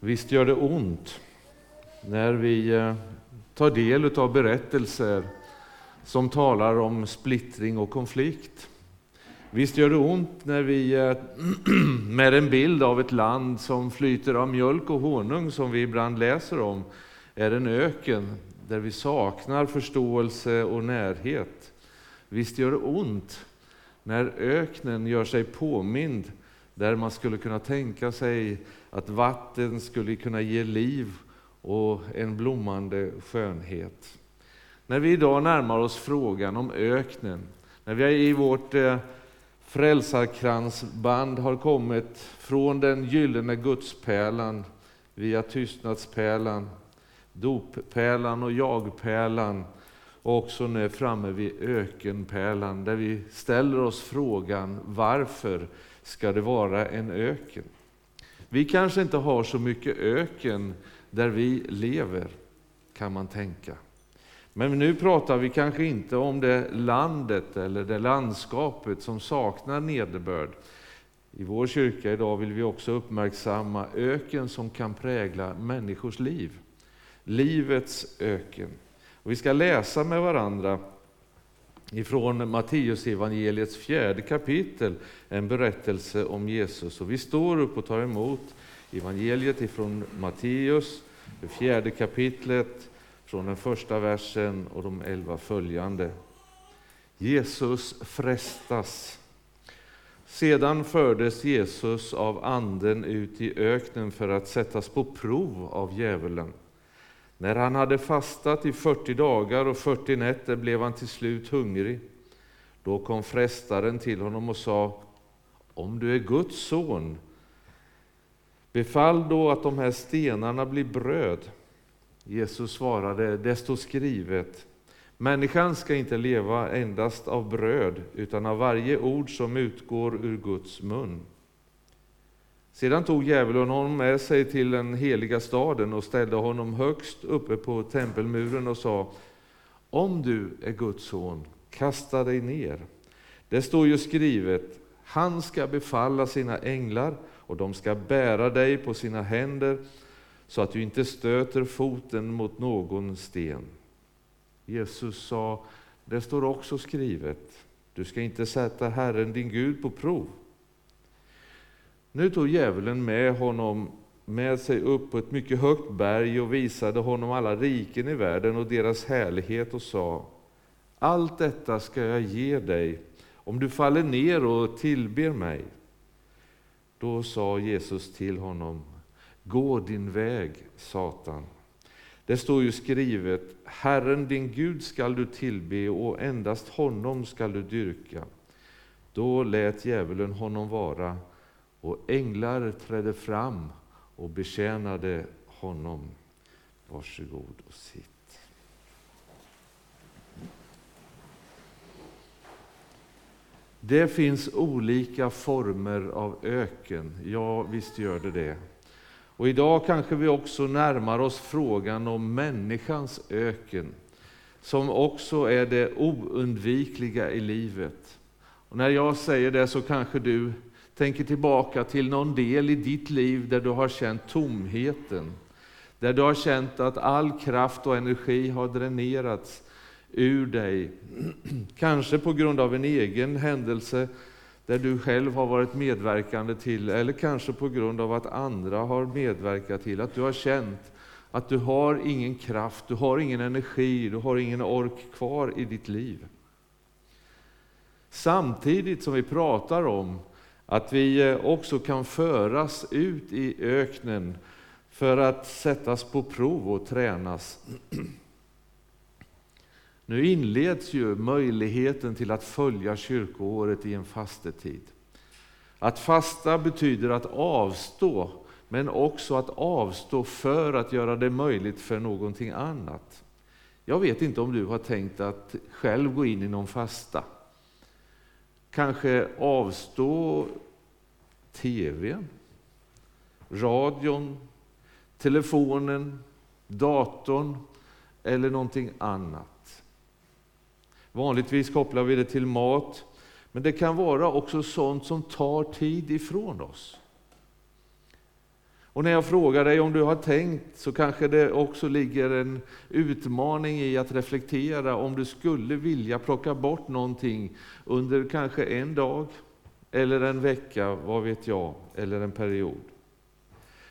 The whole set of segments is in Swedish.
Visst gör det ont när vi eh, tar del av berättelser som talar om splittring och konflikt. Visst gör det ont när vi eh, med en bild av ett land som flyter av mjölk och honung, som vi ibland läser om, är en öken där vi saknar förståelse och närhet. Visst gör det ont när öknen gör sig påmind där man skulle kunna tänka sig att vatten skulle kunna ge liv och en blommande skönhet. När vi idag närmar oss frågan om öknen, när vi i vårt eh, frälsarkransband har kommit från den gyllene gudspärlan via tystnadspärlan, doppärlan och jagpärlan och också nu framme vid ökenpärlan där vi ställer oss frågan varför ska det vara en öken? Vi kanske inte har så mycket öken där vi lever, kan man tänka. Men nu pratar vi kanske inte om det landet eller det landskapet som saknar nederbörd. I vår kyrka idag vill vi också uppmärksamma öken som kan prägla människors liv. Livets öken. Och vi ska läsa med varandra ifrån Matteusevangeliets fjärde kapitel, en berättelse om Jesus. Och vi står upp och tar emot evangeliet ifrån Matteus, det fjärde kapitlet, från den första versen och de elva följande. Jesus frestas. Sedan fördes Jesus av anden ut i öknen för att sättas på prov av djävulen. När han hade fastat i 40 dagar och 40 nätter blev han till slut hungrig. Då kom frestaren till honom och sa, om du är Guds son, befall då att de här stenarna blir bröd. Jesus svarade, det står skrivet, människan ska inte leva endast av bröd, utan av varje ord som utgår ur Guds mun. Sedan tog djävulen honom med sig till den heliga staden och ställde honom högst uppe på tempelmuren och sa, om du är Guds son, kasta dig ner. Det står ju skrivet, han ska befalla sina änglar och de ska bära dig på sina händer så att du inte stöter foten mot någon sten. Jesus sa, det står också skrivet, du ska inte sätta Herren din Gud på prov. Nu tog djävulen med honom med sig upp på ett mycket högt berg och visade honom alla riken i världen och deras härlighet och sa, allt detta ska jag ge dig om du faller ner och tillber mig. Då sa Jesus till honom, gå din väg, Satan. Det står ju skrivet, Herren din Gud skall du tillbe och endast honom skall du dyrka. Då lät djävulen honom vara och änglar trädde fram och betjänade honom. Varsågod och sitt. Det finns olika former av öken, ja visst gör det det. Och idag kanske vi också närmar oss frågan om människans öken, som också är det oundvikliga i livet. Och när jag säger det så kanske du tänker tillbaka till någon del i ditt liv där du har känt tomheten, där du har känt att all kraft och energi har dränerats ur dig. Kanske på grund av en egen händelse där du själv har varit medverkande till, eller kanske på grund av att andra har medverkat till, att du har känt att du har ingen kraft, du har ingen energi, du har ingen ork kvar i ditt liv. Samtidigt som vi pratar om att vi eh, också kan föras ut i öknen för att sättas på prov och tränas. Nu inleds ju möjligheten till att följa kyrkoåret i en fastetid. Att fasta betyder att avstå, men också att avstå för att göra det möjligt för någonting annat. Jag vet inte om du har tänkt att själv gå in i någon fasta. Kanske avstå TV, radion, telefonen, datorn eller någonting annat. Vanligtvis kopplar vi det till mat, men det kan vara också sånt som tar tid ifrån oss. Och när jag frågar dig om du har tänkt så kanske det också ligger en utmaning i att reflektera om du skulle vilja plocka bort någonting under kanske en dag, eller en vecka, vad vet jag, eller en period.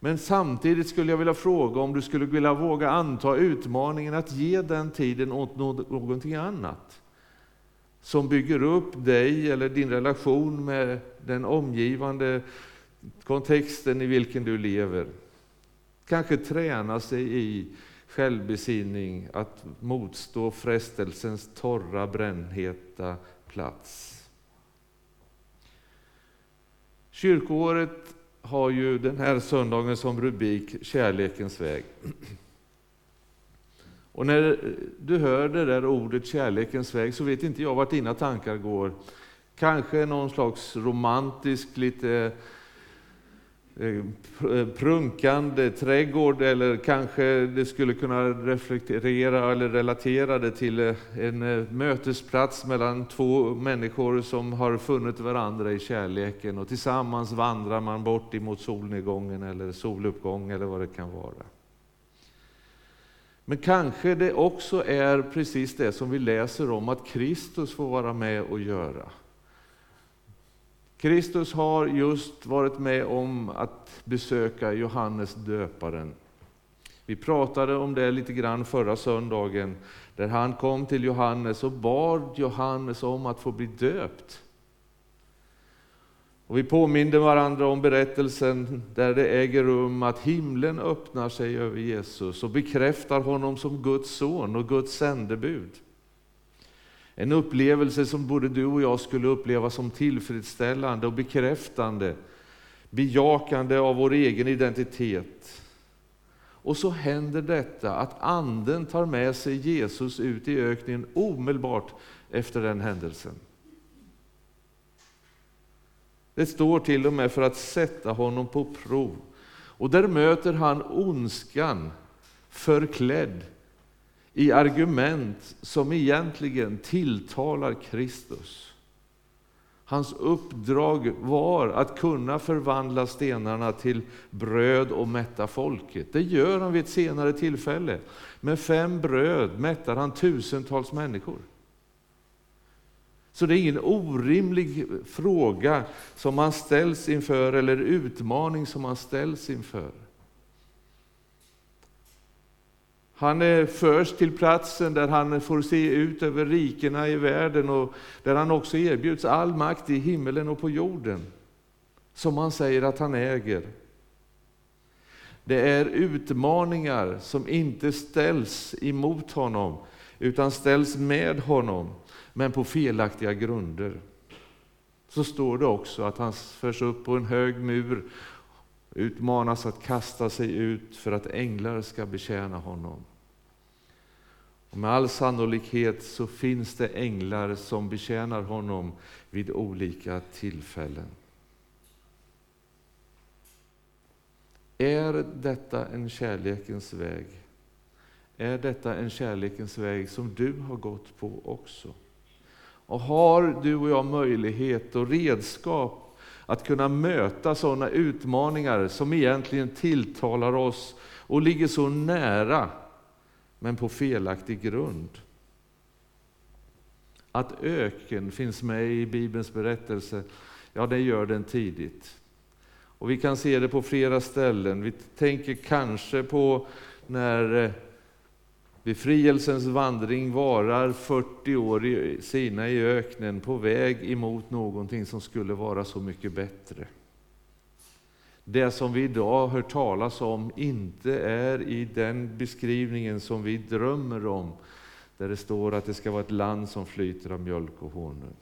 Men samtidigt skulle jag vilja fråga om du skulle vilja våga anta utmaningen att ge den tiden åt någonting annat som bygger upp dig eller din relation med den omgivande kontexten i vilken du lever. Kanske träna sig i självbesinning, att motstå frestelsens torra, brännheta plats. Kyrkoåret har ju den här söndagen som rubrik Kärlekens väg. Och när du hör det där ordet kärlekens väg så vet inte jag vart dina tankar går. Kanske någon slags romantisk, lite Eh, prunkande trädgård eller kanske det skulle kunna reflektera eller relatera det till eh, en eh, mötesplats mellan två människor som har funnit varandra i kärleken och tillsammans vandrar man bort emot solnedgången eller soluppgång eller vad det kan vara. Men kanske det också är precis det som vi läser om att Kristus får vara med och göra. Kristus har just varit med om att besöka Johannes döparen. Vi pratade om det lite grann förra söndagen, där han kom till Johannes och bad Johannes om att få bli döpt. Och vi påminde varandra om berättelsen där det äger rum att himlen öppnar sig över Jesus och bekräftar honom som Guds son och Guds sändebud. En upplevelse som både du och jag skulle uppleva som tillfredsställande och bekräftande, bejakande av vår egen identitet. Och så händer detta att anden tar med sig Jesus ut i öknen omedelbart efter den händelsen. Det står till och med för att sätta honom på prov. Och där möter han ondskan förklädd i argument som egentligen tilltalar Kristus. Hans uppdrag var att kunna förvandla stenarna till bröd och mätta folket. Det gör han vid ett senare tillfälle. Med fem bröd mättar han tusentals människor. Så det är ingen orimlig fråga som man ställs inför, eller utmaning som man ställs inför. Han förs till platsen där han får se ut över rikena i världen och där han också erbjuds all makt i himmelen och på jorden, som han säger att han äger. Det är utmaningar som inte ställs emot honom, utan ställs med honom, men på felaktiga grunder. Så står det också att han förs upp på en hög mur utmanas att kasta sig ut för att änglar ska betjäna honom. Med all sannolikhet så finns det änglar som betjänar honom vid olika tillfällen. Är detta en kärlekens väg? Är detta en kärlekens väg som du har gått på också? Och har du och jag möjlighet och redskap att kunna möta sådana utmaningar som egentligen tilltalar oss och ligger så nära, men på felaktig grund. Att öken finns med i Bibelns berättelse, ja det gör den tidigt. Och Vi kan se det på flera ställen. Vi tänker kanske på när eh, Befrielsens vandring varar 40 år i Sina i öknen på väg emot någonting som skulle vara så mycket bättre. Det som vi idag hör talas om inte är i den beskrivningen som vi drömmer om, där det står att det ska vara ett land som flyter av mjölk och honung.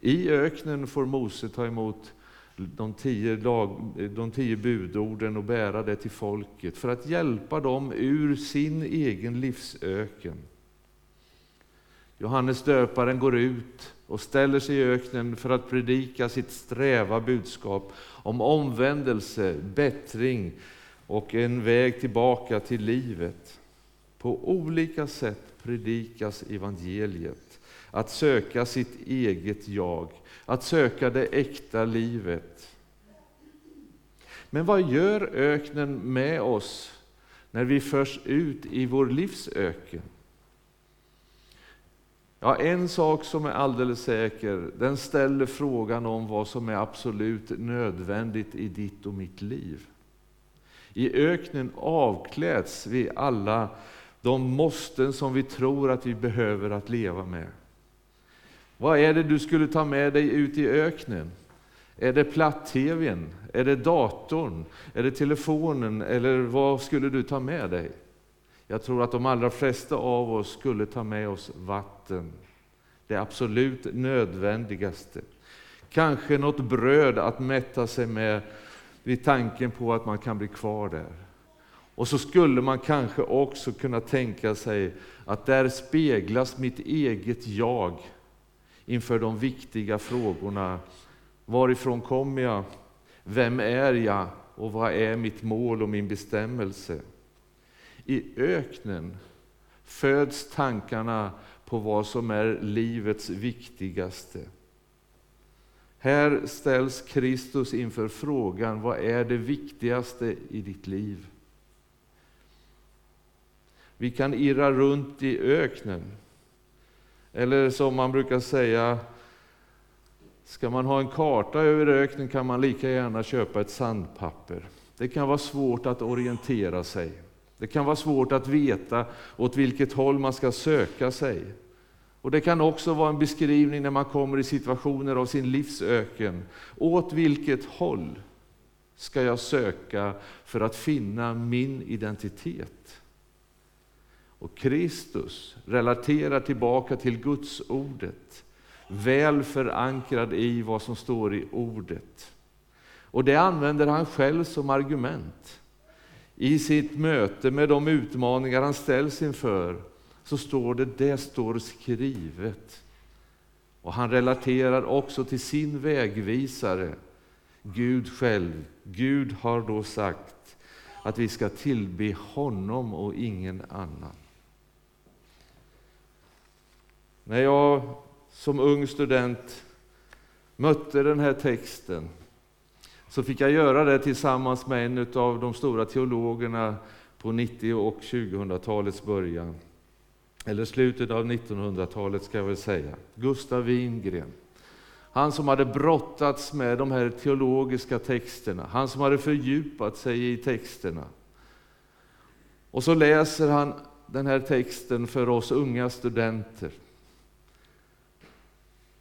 I öknen får Mose ta emot de tio, lag, de tio budorden och bära det till folket för att hjälpa dem ur sin egen livsöken. Johannes döparen går ut och ställer sig i öknen för att predika sitt sträva budskap om omvändelse, bättring och en väg tillbaka till livet. På olika sätt predikas evangeliet. Att söka sitt eget jag, att söka det äkta livet. Men vad gör öknen med oss när vi förs ut i vår livsöken? Ja, en sak som är alldeles säker, den ställer frågan om vad som är absolut nödvändigt i ditt och mitt liv. I öknen avkläds vi alla de måsten som vi tror att vi behöver att leva med. Vad är det du skulle ta med dig ut i öknen? Är det platt-tvn? Är det datorn? Är det telefonen? Eller vad skulle du ta med dig? Jag tror att de allra flesta av oss skulle ta med oss vatten. Det absolut nödvändigaste. Kanske något bröd att mätta sig med vid tanken på att man kan bli kvar där. Och så skulle man kanske också kunna tänka sig att där speglas mitt eget jag inför de viktiga frågorna. Varifrån kommer jag? Vem är jag? Och vad är mitt mål och min bestämmelse? I öknen föds tankarna på vad som är livets viktigaste. Här ställs Kristus inför frågan, vad är det viktigaste i ditt liv? Vi kan irra runt i öknen. Eller som man brukar säga, ska man ha en karta över öknen kan man lika gärna köpa ett sandpapper. Det kan vara svårt att orientera sig. Det kan vara svårt att veta åt vilket håll man ska söka sig. Och Det kan också vara en beskrivning när man kommer i situationer av sin livsöken. Åt vilket håll ska jag söka för att finna min identitet? Och Kristus relaterar tillbaka till Guds ordet, väl förankrad i vad som står i ordet. Och det använder han själv som argument. I sitt möte med de utmaningar han ställs inför så står det, det står skrivet. Och han relaterar också till sin vägvisare, Gud själv. Gud har då sagt att vi ska tillbe honom och ingen annan. När jag som ung student mötte den här texten så fick jag göra det tillsammans med en av de stora teologerna på 90 och 2000-talets början. Eller slutet av 1900-talet ska jag väl säga. Gustav Wingren. Han som hade brottats med de här teologiska texterna, han som hade fördjupat sig i texterna. Och så läser han den här texten för oss unga studenter.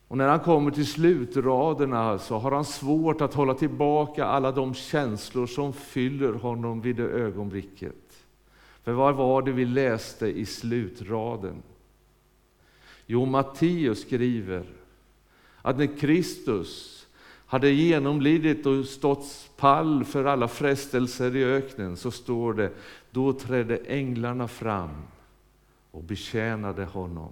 Och när han kommer till slutraderna så har han svårt att hålla tillbaka alla de känslor som fyller honom vid det ögonblicket. För vad var det vi läste i slutraden? Jo, Matteus skriver att när Kristus hade genomlidit och stått pall för alla frestelser i öknen, så står det, då trädde änglarna fram och betjänade honom.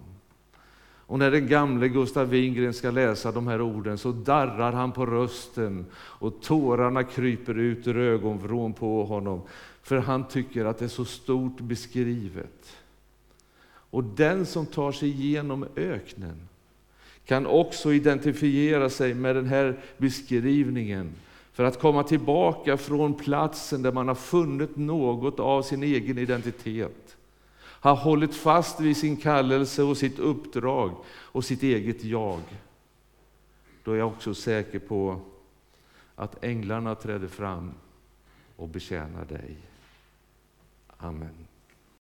Och när den gamle Gustav Wingren ska läsa de här orden så darrar han på rösten och tårarna kryper ut ur ögonvrån på honom. För han tycker att det är så stort beskrivet. Och den som tar sig igenom öknen kan också identifiera sig med den här beskrivningen för att komma tillbaka från platsen där man har funnit något av sin egen identitet. Har hållit fast vid sin kallelse och sitt uppdrag och sitt eget jag. Då är jag också säker på att änglarna träder fram och betjänar dig. Amen.